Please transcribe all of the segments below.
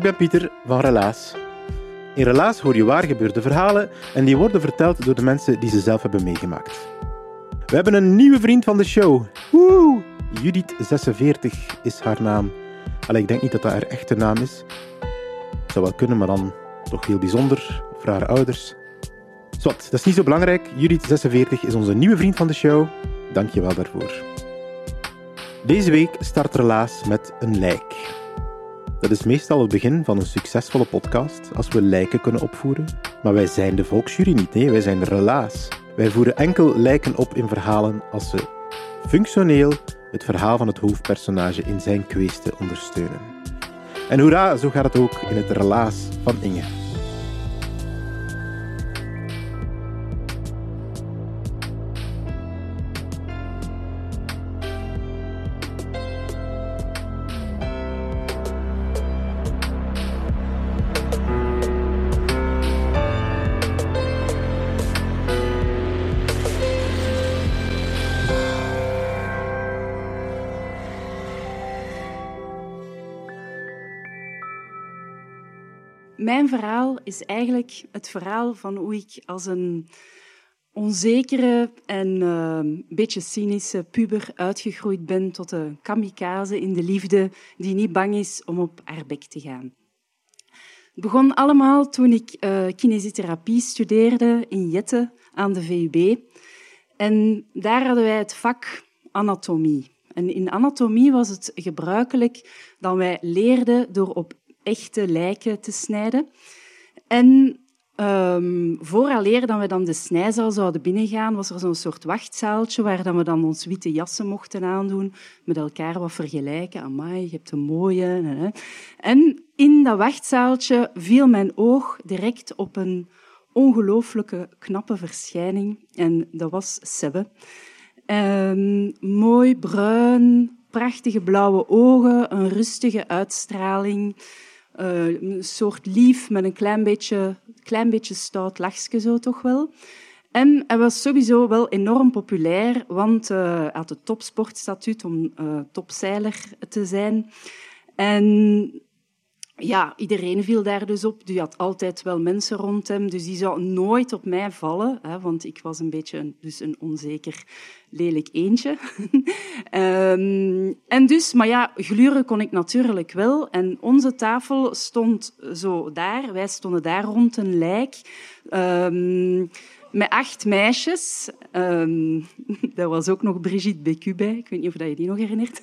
Ik ben Pieter van Relaas. In Relaas hoor je waar gebeurde verhalen en die worden verteld door de mensen die ze zelf hebben meegemaakt. We hebben een nieuwe vriend van de show. Woe! Judith46 is haar naam. Allee, ik denk niet dat dat haar echte naam is. Zou wel kunnen, maar dan toch heel bijzonder voor haar ouders. Zwat, dat is niet zo belangrijk. Judith46 is onze nieuwe vriend van de show. Dank je wel daarvoor. Deze week start Relaas met een lijk. Dat is meestal het begin van een succesvolle podcast als we lijken kunnen opvoeren. Maar wij zijn de volksjury niet, nee, wij zijn de relaas. Wij voeren enkel lijken op in verhalen als ze functioneel het verhaal van het hoofdpersonage in zijn kweesten ondersteunen. En hoera, zo gaat het ook in het relaas van Inge. Mijn verhaal is eigenlijk het verhaal van hoe ik als een onzekere en uh, een beetje cynische puber uitgegroeid ben tot een kamikaze in de liefde die niet bang is om op haar bek te gaan. Het begon allemaal toen ik uh, studeerde in Jette aan de VUB. En daar hadden wij het vak anatomie. En in anatomie was het gebruikelijk dat wij leerden door op echte lijken te snijden. En um, vooraleer dat we dan de snijzaal zouden binnengaan, was er zo'n soort wachtzaaltje waar dan we dan ons witte jassen mochten aandoen, met elkaar wat vergelijken. Amai, je hebt een mooie. En in dat wachtzaaltje viel mijn oog direct op een ongelooflijke knappe verschijning. En dat was Sebbe. Um, mooi bruin, prachtige blauwe ogen, een rustige uitstraling. Uh, een soort lief met een klein beetje, klein beetje stout lachje zo toch wel. En hij was sowieso wel enorm populair, want uh, hij had het topsportstatuut om uh, topzeiler te zijn. En ja, iedereen viel daar dus op. Die had altijd wel mensen rond hem, dus die zou nooit op mij vallen, hè, want ik was een beetje een, dus een onzeker, lelijk eentje. um, en dus, maar ja, gluren kon ik natuurlijk wel. En onze tafel stond zo daar, wij stonden daar rond een lijk. Um, met acht meisjes. Um, daar was ook nog Brigitte Bécu bij. Ik weet niet of je die nog herinnert.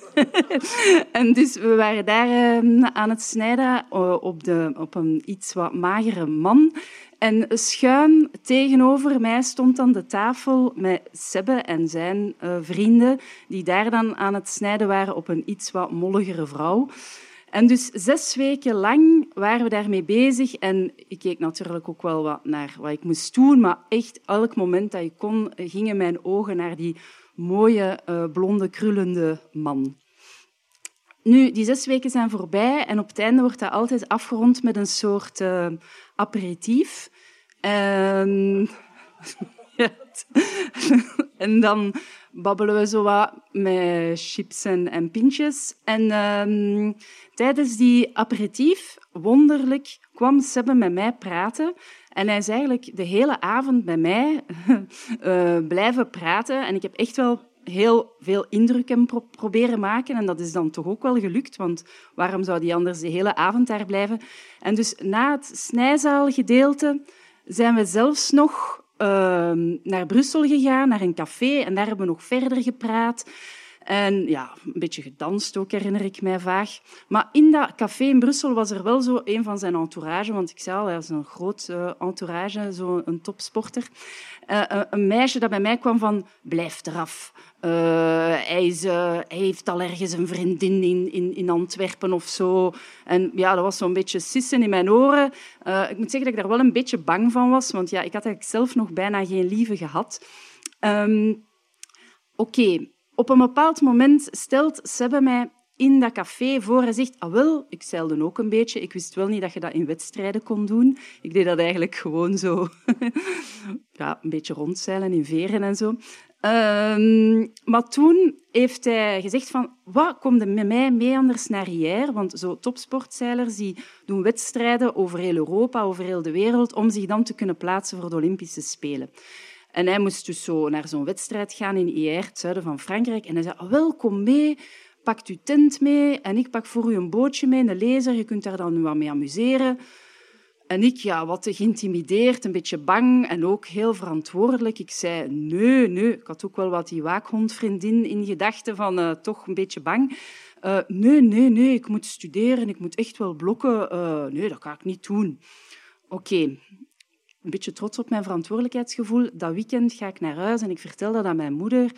en dus we waren daar um, aan het snijden op, de, op een iets wat magere man. En schuin tegenover mij stond dan de tafel met Sebbe en zijn uh, vrienden, die daar dan aan het snijden waren op een iets wat molligere vrouw. En dus zes weken lang waren we daarmee bezig. En ik keek natuurlijk ook wel wat naar wat ik moest doen. Maar echt, elk moment dat ik kon, gingen mijn ogen naar die mooie, uh, blonde, krullende man. Nu, die zes weken zijn voorbij en op het einde wordt dat altijd afgerond met een soort uh, aperitief. En... dan babbelen we zo wat met chips en, pintjes. En um, tijdens die aperitief, wonderlijk, kwam Sebbe met mij praten. En hij is eigenlijk de hele avond bij mij uh, blijven praten. En ik heb echt wel heel veel indruk hem pro proberen maken. En dat is dan toch ook wel gelukt, want waarom zou die anders de hele avond daar blijven? En dus na het snijzaalgedeelte zijn we zelfs nog naar Brussel gegaan, naar een café. En daar hebben we nog verder gepraat. En ja, een beetje gedanst ook, herinner ik mij vaag. Maar in dat café in Brussel was er wel zo een van zijn entourage, want ik zei al, hij is een groot uh, entourage, zo een topsporter. Uh, een meisje dat bij mij kwam van, blijf eraf. Hij, heeft al ergens een vriendin in, in, Antwerpen of zo. En ja, dat was zo'n beetje sissen in mijn oren. ik moet zeggen dat ik daar wel een beetje bang van was, want ja, ik had eigenlijk zelf nog bijna geen lieve gehad. Um, Oké. Op een bepaald moment stelt Sebbe mij in dat café voor. Hij zegt, ah wel, ik zeilde ook een beetje. Ik wist wel niet dat je dat in wedstrijden kon doen. Ik deed dat eigenlijk gewoon zo. ja, een beetje rondzeilen in veren en zo. Um, maar toen heeft hij gezegd van, wat, kom je met mij mee anders naar hier? Want zo topsportzeilers die doen wedstrijden over heel Europa, over heel de wereld, om zich dan te kunnen plaatsen voor de Olympische Spelen. En hij moest dus zo naar zo'n wedstrijd gaan in IR, het zuiden van Frankrijk. En hij zei, ah, welkom mee, pak uw tent mee en ik pak voor u een bootje mee, een lezer. Je kunt daar dan wat mee amuseren. En ik, ja, wat geïntimideerd, een beetje bang en ook heel verantwoordelijk. Ik zei, nee, nee. Ik had ook wel wat die waakhondvriendin in gedachten van uh, toch een beetje bang. Uh, nee, nee, nee, ik moet studeren, ik moet echt wel blokken. Uh, nee, dat kan ik niet doen. Oké, een beetje trots op mijn verantwoordelijkheidsgevoel. Dat weekend ga ik naar huis en ik vertel dat aan mijn moeder.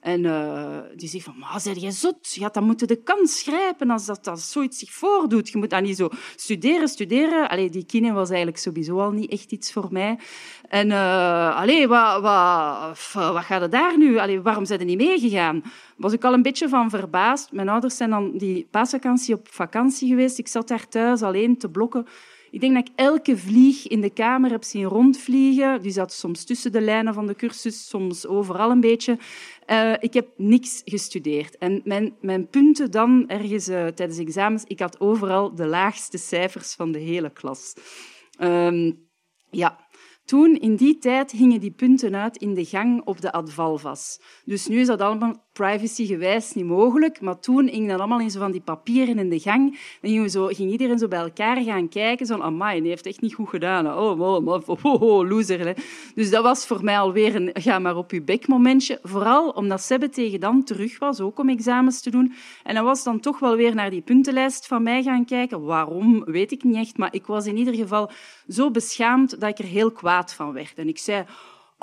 En uh, die zegt van, maar zeg jij zot? Je had dan moeten de kans grijpen als dat, dat zoiets zich voordoet. Je moet dan niet zo studeren, studeren. Allee, die kine was eigenlijk sowieso al niet echt iets voor mij. En uh, wat, wat, wat gaat er daar nu? Allee, waarom zijn er niet meegegaan? Was ik al een beetje van verbaasd. Mijn ouders zijn dan die paasvakantie op vakantie geweest. Ik zat daar thuis alleen te blokken. Ik denk dat ik elke vlieg in de kamer heb zien rondvliegen. Die zat soms tussen de lijnen van de cursus, soms overal een beetje. Uh, ik heb niks gestudeerd. En mijn, mijn punten dan, ergens uh, tijdens examens, ik had overal de laagste cijfers van de hele klas. Um, ja, toen, in die tijd, hingen die punten uit in de gang op de Advalvas. Dus nu is dat allemaal privacygewijs niet mogelijk, maar toen hing dat allemaal in zo van die papieren in de gang. Dan ging, zo, ging iedereen zo bij elkaar gaan kijken, zo, amai, die heeft echt niet goed gedaan. Oh, loser. Dus dat was voor mij alweer een ga maar op je bek momentje. Vooral omdat Sebbe tegen dan terug was, ook om examens te doen. En dan was dan toch wel weer naar die puntenlijst van mij gaan kijken. Waarom, weet ik niet echt, maar ik was in ieder geval zo beschaamd dat ik er heel kwaad van werd. En ik zei...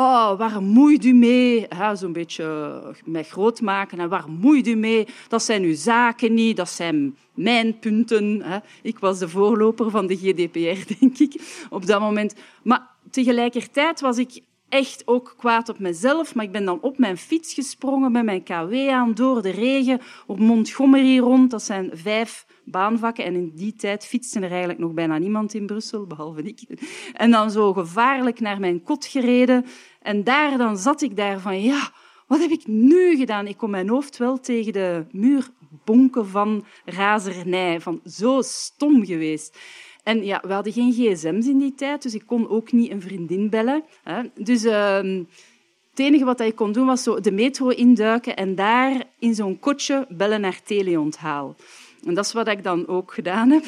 Oh, waar moeit u mee? Zo'n beetje eh, mij groot maken. En waar moeit u mee? Dat zijn uw zaken niet, dat zijn mijn punten. Ik was de voorloper van de GDPR, denk ik, op dat moment. Maar tegelijkertijd was ik echt ook kwaad op mezelf. Maar ik ben dan op mijn fiets gesprongen met mijn KW aan door de regen op Montgomery rond. Dat zijn vijf baanvakken. En in die tijd fietste er eigenlijk nog bijna niemand in Brussel, behalve ik. En dan zo gevaarlijk naar mijn kot gereden. En daar dan zat ik daar van, ja, wat heb ik nu gedaan? Ik kon mijn hoofd wel tegen de muur bonken van razernij, van zo stom geweest. En ja, we hadden geen gsm's in die tijd, dus ik kon ook niet een vriendin bellen. Hè. Dus uh, het enige wat ik kon doen was zo de metro induiken en daar in zo'n kotje bellen naar teleonthaal. En dat is wat ik dan ook gedaan heb.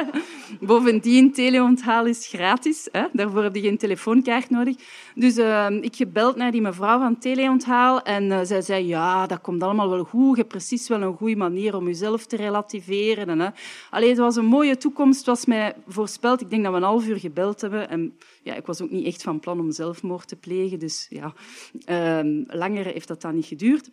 Bovendien, teleonthaal is gratis. Hè? Daarvoor heb je geen telefoonkaart nodig. Dus uh, ik gebeld naar die mevrouw van teleonthaal en uh, zij zei, ja, dat komt allemaal wel goed. Je hebt precies wel een goede manier om jezelf te relativeren. En, hè. Allee, het was een mooie toekomst, was mij voorspeld. Ik denk dat we een half uur gebeld hebben. En ja, ik was ook niet echt van plan om zelfmoord te plegen. Dus ja, uh, langer heeft dat dan niet geduurd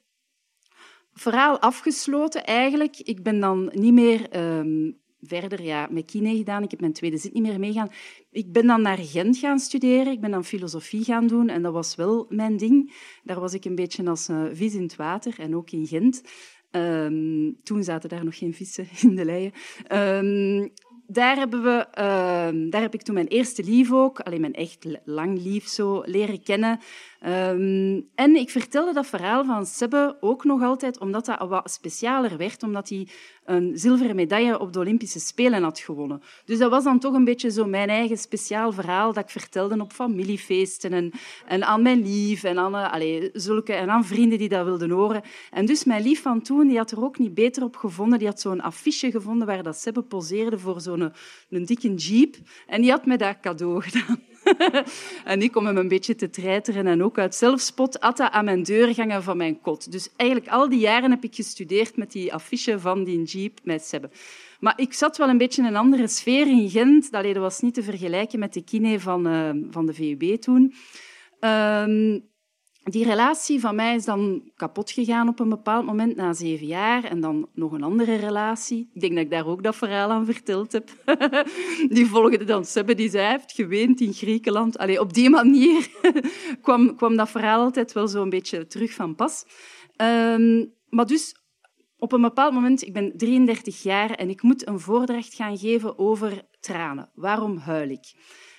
verhaal afgesloten eigenlijk. Ik ben dan niet meer um, verder ja, met kine gedaan. Ik heb mijn tweede zit niet meer meegaan. Ik ben dan naar Gent gaan studeren. Ik ben dan filosofie gaan doen en dat was wel mijn ding. Daar was ik een beetje als uh, vis in het water en ook in Gent. Um, toen zaten daar nog geen vissen in de leien. Um, daar, hebben we, daar heb ik toen mijn eerste lief ook, alleen mijn echt lang lief zo, leren kennen. Um, en ik vertelde dat verhaal van Sebbe ook nog altijd omdat dat wat specialer werd, omdat hij een zilveren medaille op de Olympische Spelen had gewonnen. Dus dat was dan toch een beetje zo mijn eigen speciaal verhaal dat ik vertelde op familiefeesten en, en aan mijn lief en aan, uh, allez, zulke, en aan vrienden die dat wilden horen. En dus mijn lief van toen die had er ook niet beter op gevonden. Die had zo'n affiche gevonden waar dat Sebbe poseerde voor zo'n een dikke jeep. En die had mij dat cadeau gedaan. en ik om hem een beetje te treiteren en ook uit zelfspot hij aan mijn deur gangen van mijn kot. Dus eigenlijk al die jaren heb ik gestudeerd met die affiche van die jeep met Sebbe. Maar ik zat wel een beetje in een andere sfeer in Gent. Dat was niet te vergelijken met de kine van, uh, van de VUB toen. Uh, die relatie van mij is dan kapot gegaan op een bepaald moment, na zeven jaar. En dan nog een andere relatie. Ik denk dat ik daar ook dat verhaal aan verteld heb. die volgde dan Sebbe, die zei, heeft geweend in Griekenland. Allee, op die manier kwam, kwam dat verhaal altijd wel zo'n beetje terug van pas. Um, maar dus op een bepaald moment, ik ben 33 jaar en ik moet een voordracht gaan geven over tranen. Waarom huil ik?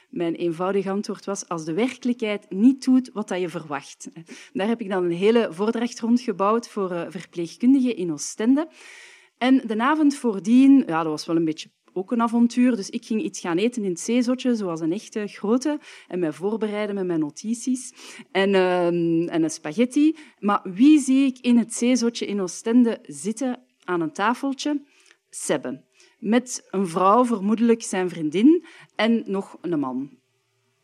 Mijn eenvoudige antwoord was als de werkelijkheid niet doet wat je verwacht. Daar heb ik dan een hele voordracht rondgebouwd voor eh, verpleegkundigen in Oostende. En de avond voordien, ja, dat was wel een beetje ook een avontuur. Dus ik ging iets gaan eten in het zeezotje, zoals een echte grote, en mij voorbereiden met mijn notities en, uh, en een spaghetti. Maar wie zie ik in het zeezotje in Oostende zitten aan een tafeltje? Sebbe met een vrouw, vermoedelijk zijn vriendin, en nog een man.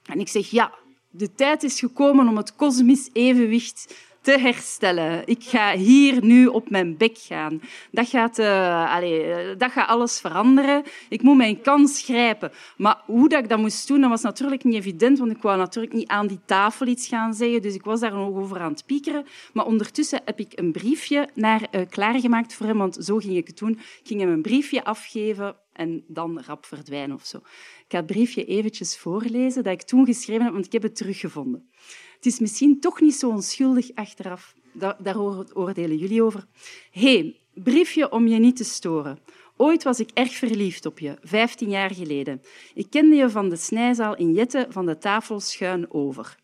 En ik zeg, ja, de tijd is gekomen om het kosmisch evenwicht te herstellen. Ik ga hier nu op mijn bek gaan. Dat gaat, uh, dat gaat alles veranderen. Ik moet mijn kans grijpen. Maar hoe dat ik dat moest doen, dat was natuurlijk niet evident, want ik wou natuurlijk niet aan die tafel iets gaan zeggen. Dus ik was daar nog over aan het piekeren. Maar ondertussen heb ik een briefje naar, uh, klaargemaakt voor hem, want zo ging ik het doen. Ik ging hem een briefje afgeven en dan rap verdwijnen of zo. Ik ga het briefje eventjes voorlezen dat ik toen geschreven heb, want ik heb het teruggevonden. Het is misschien toch niet zo onschuldig achteraf. Daar, oordelen jullie over. hey, briefje om je niet te storen. Ooit was ik erg verliefd op je, vijftien jaar geleden. Ik kende je van de snijzaal in Jette van de tafel schuin over.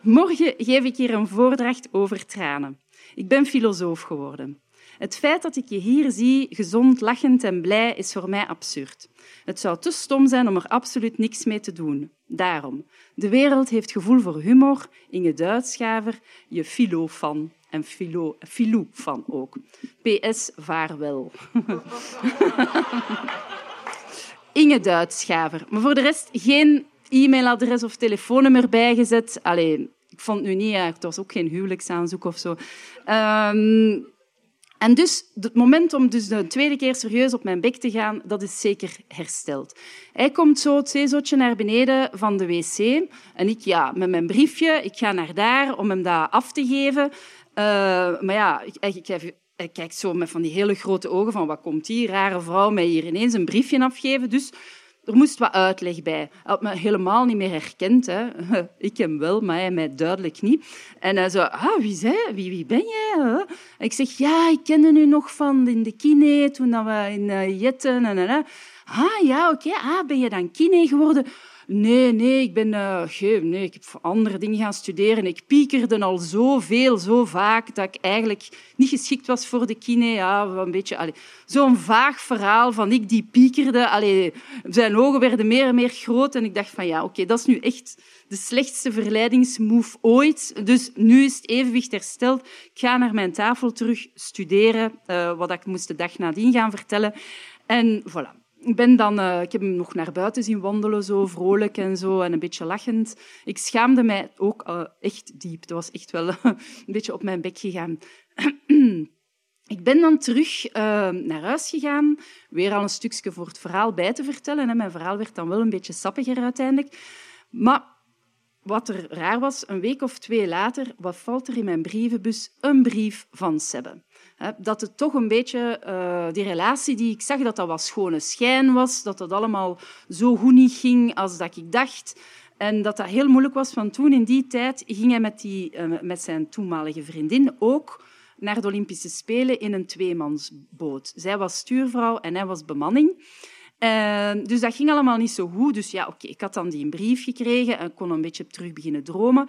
Morgen geef ik hier een voordracht over tranen. Ik ben filosoof geworden. Het feit dat ik je hier zie, gezond, lachend en blij, is voor mij absurd. Het zou te stom zijn om er absoluut niks mee te doen. Daarom, de wereld heeft gevoel voor humor. Inge Duitschaver, je filo-fan. En filo, filou-fan ook. PS, vaarwel. Inge Duitschaver. Maar voor de rest geen e-mailadres of telefoonnummer bijgezet. Allee, ik vond nu niet, het was ook geen huwelijksaanzoek of zo. Um, en dus het moment om dus de tweede keer serieus op mijn bek te gaan, dat is zeker hersteld. Hij komt zo het naar beneden van de wc. En ik, ja, met mijn briefje, ik ga naar daar om hem dat af te geven. Uh, maar ja, ik, ik, hij zo met van die hele grote ogen van wat komt die rare vrouw mij hier ineens een briefje afgeven. Dus er moest wat uitleg bij. Hij had me helemaal niet meer herkend. Hè. Ik hem wel, maar hij mij duidelijk niet. En hij zei, ah, wie, zei, wie, wie ben jij? Ik zeg, ja, ik kende u nog van in de kine, toen we in uh, Jetten. En, en, ah, ja, oké. Ah, ben je dan kine geworden? Nee, nee, ik ben uh, nee, ik heb andere dingen gaan studeren. Ik piekerde al zoveel, zo vaak, dat ik eigenlijk niet geschikt was voor de kine. Ja, een beetje, zo'n vaag verhaal van ik die piekerde. Allee, zijn ogen werden meer en meer groot en ik dacht van ja, oké, dat is nu echt de slechtste verleidingsmove ooit. Dus nu is het evenwicht hersteld. Ik ga naar mijn tafel terug studeren, uh, wat ik moest de dag nadien gaan vertellen. En voilà ik, ben dan, uh, ik heb hem nog naar buiten zien wandelen, zo vrolijk en zo, en een beetje lachend. Ik schaamde mij ook uh, echt diep. Dat was echt wel een beetje op mijn bek gegaan. ik ben dan terug uh, naar huis gegaan, weer al een stukje voor het verhaal bij te vertellen. Hè. Mijn verhaal werd dan wel een beetje sappiger uiteindelijk. Maar wat er raar was, een week of twee later, wat valt er in mijn brievenbus? Een brief van Sebbe dat het toch een beetje, uh, die relatie die ik zag, dat dat wat schone schijn was, dat dat allemaal zo goed niet ging als dat ik dacht. En dat dat heel moeilijk was, want toen in die tijd ging hij met, die, uh, met zijn toenmalige vriendin ook naar de Olympische Spelen in een tweemansboot. Zij was stuurvrouw en hij was bemanning. Uh, dus dat ging allemaal niet zo goed. Dus ja, oké, ik had dan die brief gekregen en kon een beetje terug beginnen dromen.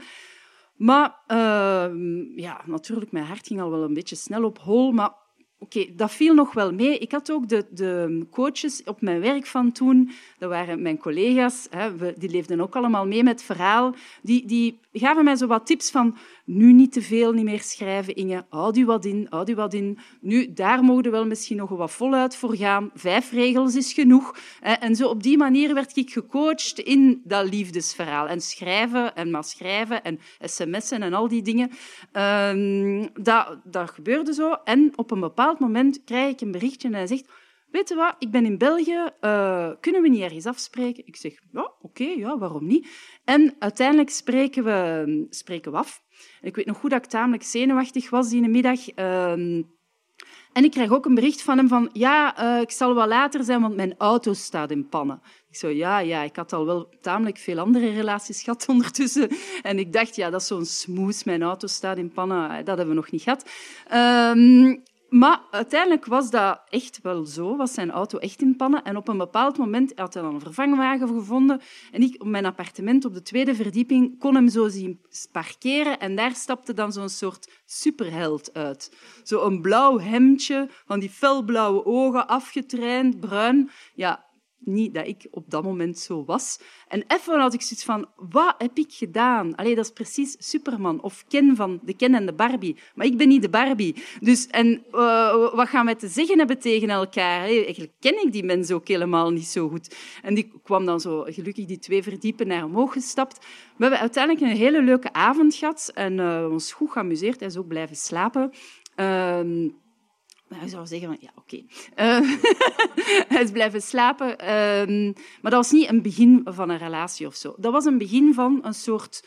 Maar uh, ja, natuurlijk, mijn hart ging al wel een beetje snel op hol. Maar oké, dat viel nog wel mee. Ik had ook de, de, coaches op mijn werk van toen, dat waren mijn collega's, hè, die leefden ook allemaal mee met het verhaal. Die, die gaven mij zo wat tips van Nu niet te veel niet meer schrijven, Inge. Houd u wat in, houd u wat in. Nu, daar mogen we wel misschien nog wat voluit voor gaan. Vijf regels is genoeg. En zo op die manier werd ik gecoacht in dat liefdesverhaal. En schrijven en maar schrijven en sms'en en al die dingen. Ehm, dat, dat gebeurde zo. En op een bepaald moment krijg ik een berichtje en hij zegt weet je wat, ik ben in België, uh, kunnen we niet ergens afspreken? Ik zeg, ja, oké, ja, waarom niet? En uiteindelijk spreken we, spreken we af. Ik weet nog goed dat ik tamelijk zenuwachtig was die middag. Uh, en ik krijg ook een bericht van hem van, ja, uh, ik zal wel later zijn, want mijn auto staat in pannen. Ik zo, ja, ja, ik had al wel tamelijk veel andere relaties gehad ondertussen. En ik dacht, ja, dat is zo'n smoes, mijn auto staat in pannen, dat hebben we nog niet gehad. Um, maar uiteindelijk was dat echt wel zo, was zijn auto echt in pannen. En op een bepaald moment had hij dan een vervangwagen gevonden. En ik, op mijn appartement op de tweede verdieping, kon hem zo zien parkeren. En daar stapte dan zo'n soort superheld uit. Zo'n blauw hemdje, van die felblauwe ogen, afgetraind, bruin. Ja, niet dat ik op dat moment zo was. En even had ik zoiets van, wat heb ik gedaan? Allee, dat is precies Superman of Ken van de Ken en de Barbie. Maar ik ben niet de Barbie. Dus, en uh, wat gaan wij te zeggen hebben tegen elkaar? eigenlijk ken ik die mensen ook helemaal niet zo goed. En die kwam dan zo gelukkig die twee verdiepen naar omhoog gestapt. We hebben uiteindelijk een hele leuke avond gehad en uh, ons goed geamuseerd. Is ook blijven slapen. Uh, hij zou zeggen van, ja, oké. Okay. Uh, hij is blijven slapen. Uh, maar dat was niet een begin van een relatie of zo. Dat was een begin van een soort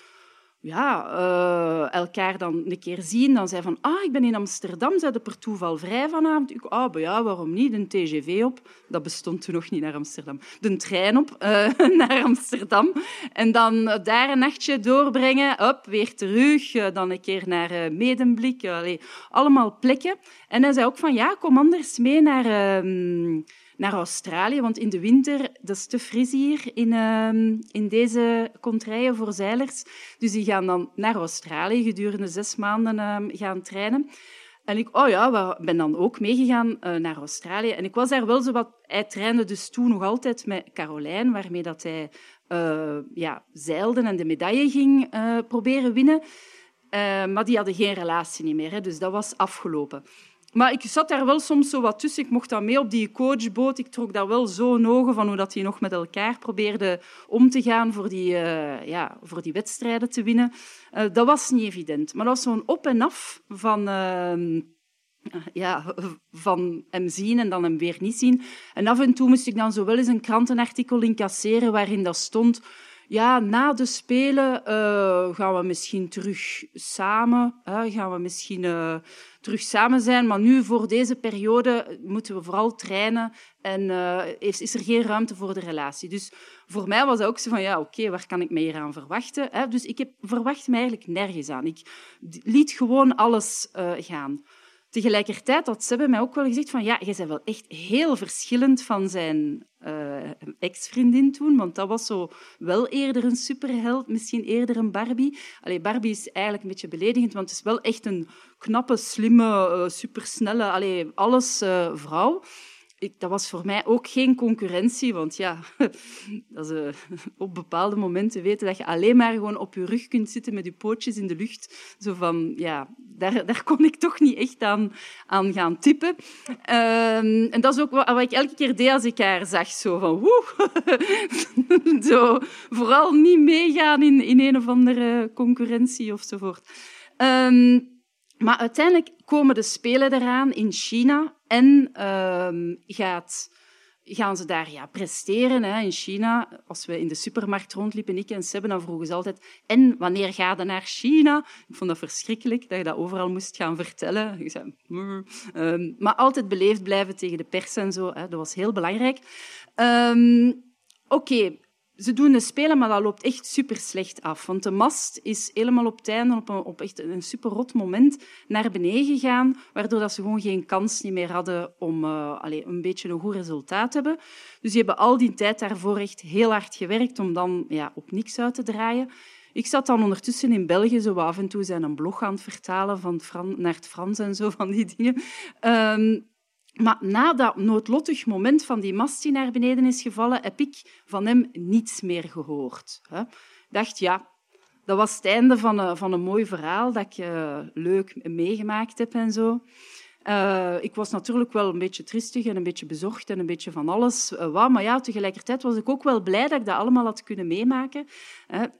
ja, uh, elkaar dan een keer zien. Dan zei van, ah, ik ben in Amsterdam, de per toeval vrij vanavond. Ik, ah, ja, waarom niet? Een TGV op. Dat bestond toen nog niet naar Amsterdam. De trein op uh, naar Amsterdam. En dan daar een nachtje doorbrengen. Op, weer terug. Dan een keer naar Medemblik. Allemaal plekken. En hij zei ook van, ja, kom anders mee naar ehm, naar Australië, want in de winter dat is te fris hier in, uh, in deze contraien voor zeilers. Dus die gaan dan naar Australië gedurende zes maanden uh, gaan trainen. En ik oh ja, ben dan ook meegegaan uh, naar Australië. En ik was daar wel zo wat... Hij trainde dus toen nog altijd met Carolijn, waarmee dat hij uh, ja, zeilde en de medaille ging uh, proberen winnen. maar die hadden geen relatie meer, hè, dus dat was afgelopen. Maar ik zat daar wel soms zo wat tussen. Ik mocht dan mee op die coachboot. Ik trok daar wel zo ogen van hoe dat die nog met elkaar probeerden om te gaan voor die, uh, ja, voor die wedstrijden te winnen. Uh, dat was niet evident. Maar dat was zo'n op en af van... Uh, ja, van hem zien en dan hem weer niet zien. En af en toe moest ik dan zo wel eens een krantenartikel incasseren waarin dat stond ja, na de Spelen uh, gaan we misschien terug samen, gaan we misschien terug samen zijn. Maar nu, voor deze periode, moeten we vooral trainen en is, is, er geen ruimte voor de relatie. Dus voor mij was dat ook zo van, ja, oké, waar kan ik me hier aan verwachten? Hè? Dus ik heb, verwacht me eigenlijk nergens aan. Ik liet gewoon alles gaan. Tegelijkertijd had Sebbe mij ook wel gezegd van ja, jij bent wel echt heel verschillend van zijn uh, ex-vriendin toen, want dat was zo wel eerder een superheld, misschien eerder een Barbie. Allee, Barbie is eigenlijk een beetje beledigend, want het is wel echt een knappe, slimme, uh, supersnelle, alles uh, vrouw ik, dat was voor mij ook geen concurrentie, want ja, dat uh, op bepaalde momenten weten dat je alleen maar gewoon op je rug kunt zitten met je pootjes in de lucht. Zo van, ja, daar, daar kon ik toch niet echt aan, aan gaan tippen. Uh, en dat is ook wat, wat, ik elke keer deed als ik haar zag. Zo van, woe. zo, vooral niet meegaan in, in een of andere concurrentie ofzovoort. Um, maar uiteindelijk komen de Spelen eraan in China en uh, gaat, gaan ze daar ja, presteren hè, in China. Als we in de supermarkt rondliepen, ik en Sebbe, dan vroegen ze altijd en wanneer ga je naar China? Ik vond dat verschrikkelijk, dat je dat overal moest gaan vertellen. Ik zei, um, maar altijd beleefd blijven tegen de pers en zo, hè, dat was heel belangrijk. Um, Oké, ze doen de spelen, maar dat loopt echt super slecht af. Want de mast is helemaal op het op een, op echt een super rot moment, naar beneden gegaan, waardoor dat ze gewoon geen kans meer hadden om uh, allez, een beetje een goed resultaat te hebben. Dus die hebben al die tijd daarvoor echt heel hard gewerkt om dan ja, op niks uit te draaien. Ik zat dan ondertussen in België zo af en toe zijn een blog aan het vertalen van het naar het Frans en zo van die dingen. Um, maar na dat noodlottig moment van die mast die naar beneden is gevallen, heb ik van hem niets meer gehoord. Ik dacht, ja, dat was het einde van een, van een mooi verhaal dat ik uh, leuk meegemaakt heb en zo. Uh, ik was natuurlijk wel een beetje tristig en een beetje bezorgd en een beetje van alles. Wat, maar ja, tegelijkertijd was ik ook wel blij dat ik dat allemaal had kunnen meemaken.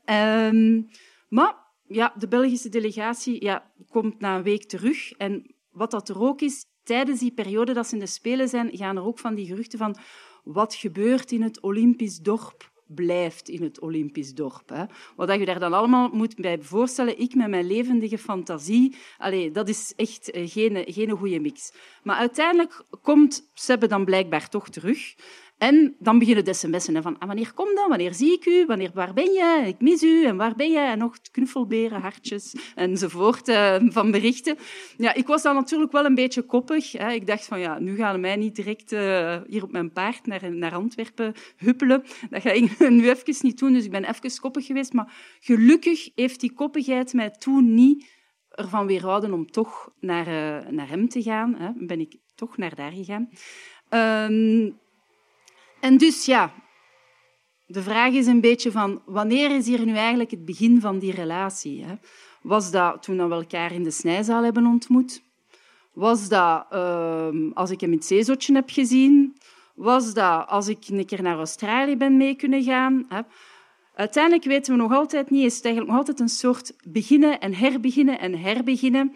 Uh, maar ja, de Belgische delegatie ja, komt na een week terug. En wat dat er ook is, tijdens die periode dat ze in de Spelen zijn, gaan er ook van die geruchten van wat gebeurt in het Olympisch dorp blijft in het Olympisch dorp. Hè. Wat je daar dan allemaal moet bij voorstellen, ik met mijn levendige fantasie, allee, dat is echt eh, geen, geen goede mix. Maar uiteindelijk komt Sebbe dan blijkbaar toch terug. En dan beginnen de sms'en van ah, wanneer kom dan, wanneer zie ik u, wanneer, waar ben je, ik mis u en waar ben je, en nog knuffelberen, hartjes enzovoort uh, van berichten. Ja, ik was dan natuurlijk wel een beetje koppig. Hè. Ik dacht van ja, nu gaan mij niet direct uh, hier op mijn paard naar, naar Antwerpen huppelen. Dat ga ik nu even niet doen, dus ik ben even koppig geweest. Maar gelukkig heeft die koppigheid mij toen niet ervan weerhouden om toch naar, uh, naar hem te gaan. Hè. Ben ik toch naar daar gegaan. Um, en dus ja, de vraag is een beetje van wanneer is hier nu eigenlijk het begin van die relatie? Hè? Was dat toen we elkaar in de snijzaal hebben ontmoet? Was dat uh, als ik hem in het zeezotje heb gezien? Was dat als ik een keer naar Australië ben mee kunnen gaan? Hè? Uiteindelijk weten we nog altijd niet, is het eigenlijk nog altijd een soort beginnen en herbeginnen en herbeginnen.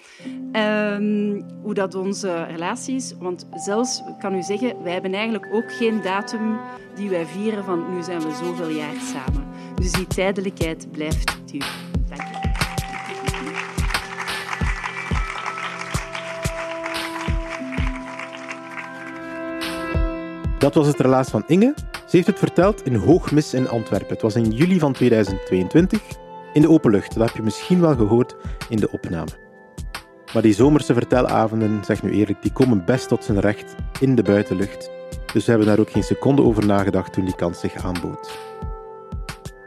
Um, hoe dat onze relatie is. Want zelfs, ik kan u zeggen, wij hebben eigenlijk ook geen datum die wij vieren van nu zijn we zoveel jaar samen. Dus die tijdelijkheid blijft duur. Dank u. Dat was het relaas van Inge. Ze heeft het verteld in Hoogmis in Antwerpen. Het was in juli van 2022 in de open lucht. Dat heb je misschien wel gehoord in de opname. Maar die zomerse vertelavonden, zeg nu eerlijk, die komen best tot zijn recht in de buitenlucht. Dus we hebben daar ook geen seconde over nagedacht toen die kans zich aanbood.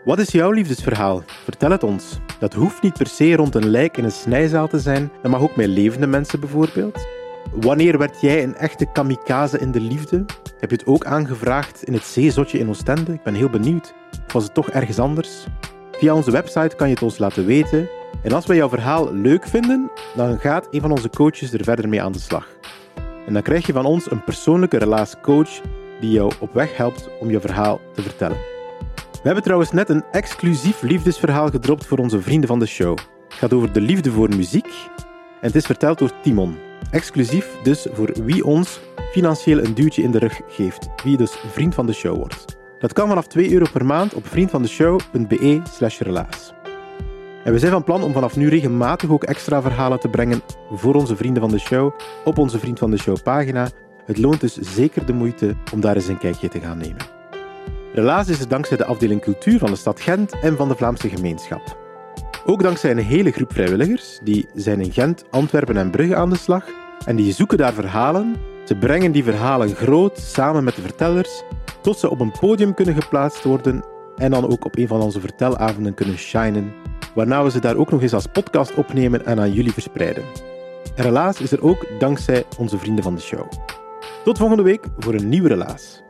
Wat is jouw liefdesverhaal? Vertel het ons. Dat hoeft niet per se rond een lijk in een snijzaal te zijn. Dat mag ook met levende mensen bijvoorbeeld. Wanneer werd jij een echte kamikaze in de liefde? Heb je het ook aangevraagd in het zeezotje in Oostende? Ik ben heel benieuwd. Of was het toch ergens anders? Via onze website kan je het ons laten weten. En als wij jouw verhaal leuk vinden, dan gaat een van onze coaches er verder mee aan de slag. En dan krijg je van ons een persoonlijke relaascoach die jou op weg helpt om je verhaal te vertellen. We hebben trouwens net een exclusief liefdesverhaal gedropt voor onze vrienden van de show. Het gaat over de liefde voor muziek en het is verteld door Timon. Exclusief dus voor wie ons financieel een duwtje in de rug geeft. Wie dus vriend van de show wordt. Dat kan vanaf 2 euro per maand op vriendvandeshow.be slash relaas. En we zijn van plan om vanaf nu regelmatig ook extra verhalen te brengen voor onze vrienden van de show op onze Vriend van de Show pagina. Het loont dus zeker de moeite om daar eens een kijkje te gaan nemen. Relaas is er dankzij de afdeling cultuur van de stad Gent en van de Vlaamse gemeenschap. Ook dankzij een hele groep vrijwilligers, die zijn in Gent, Antwerpen en Brugge aan de slag en die zoeken daar verhalen. Ze brengen die verhalen groot samen met de vertellers, tot ze op een podium kunnen geplaatst worden en dan ook op een van onze vertelavonden kunnen shinen, waarna we ze daar ook nog eens als podcast opnemen en aan jullie verspreiden. En helaas is er ook dankzij onze vrienden van de show. Tot volgende week voor een nieuwe relaas.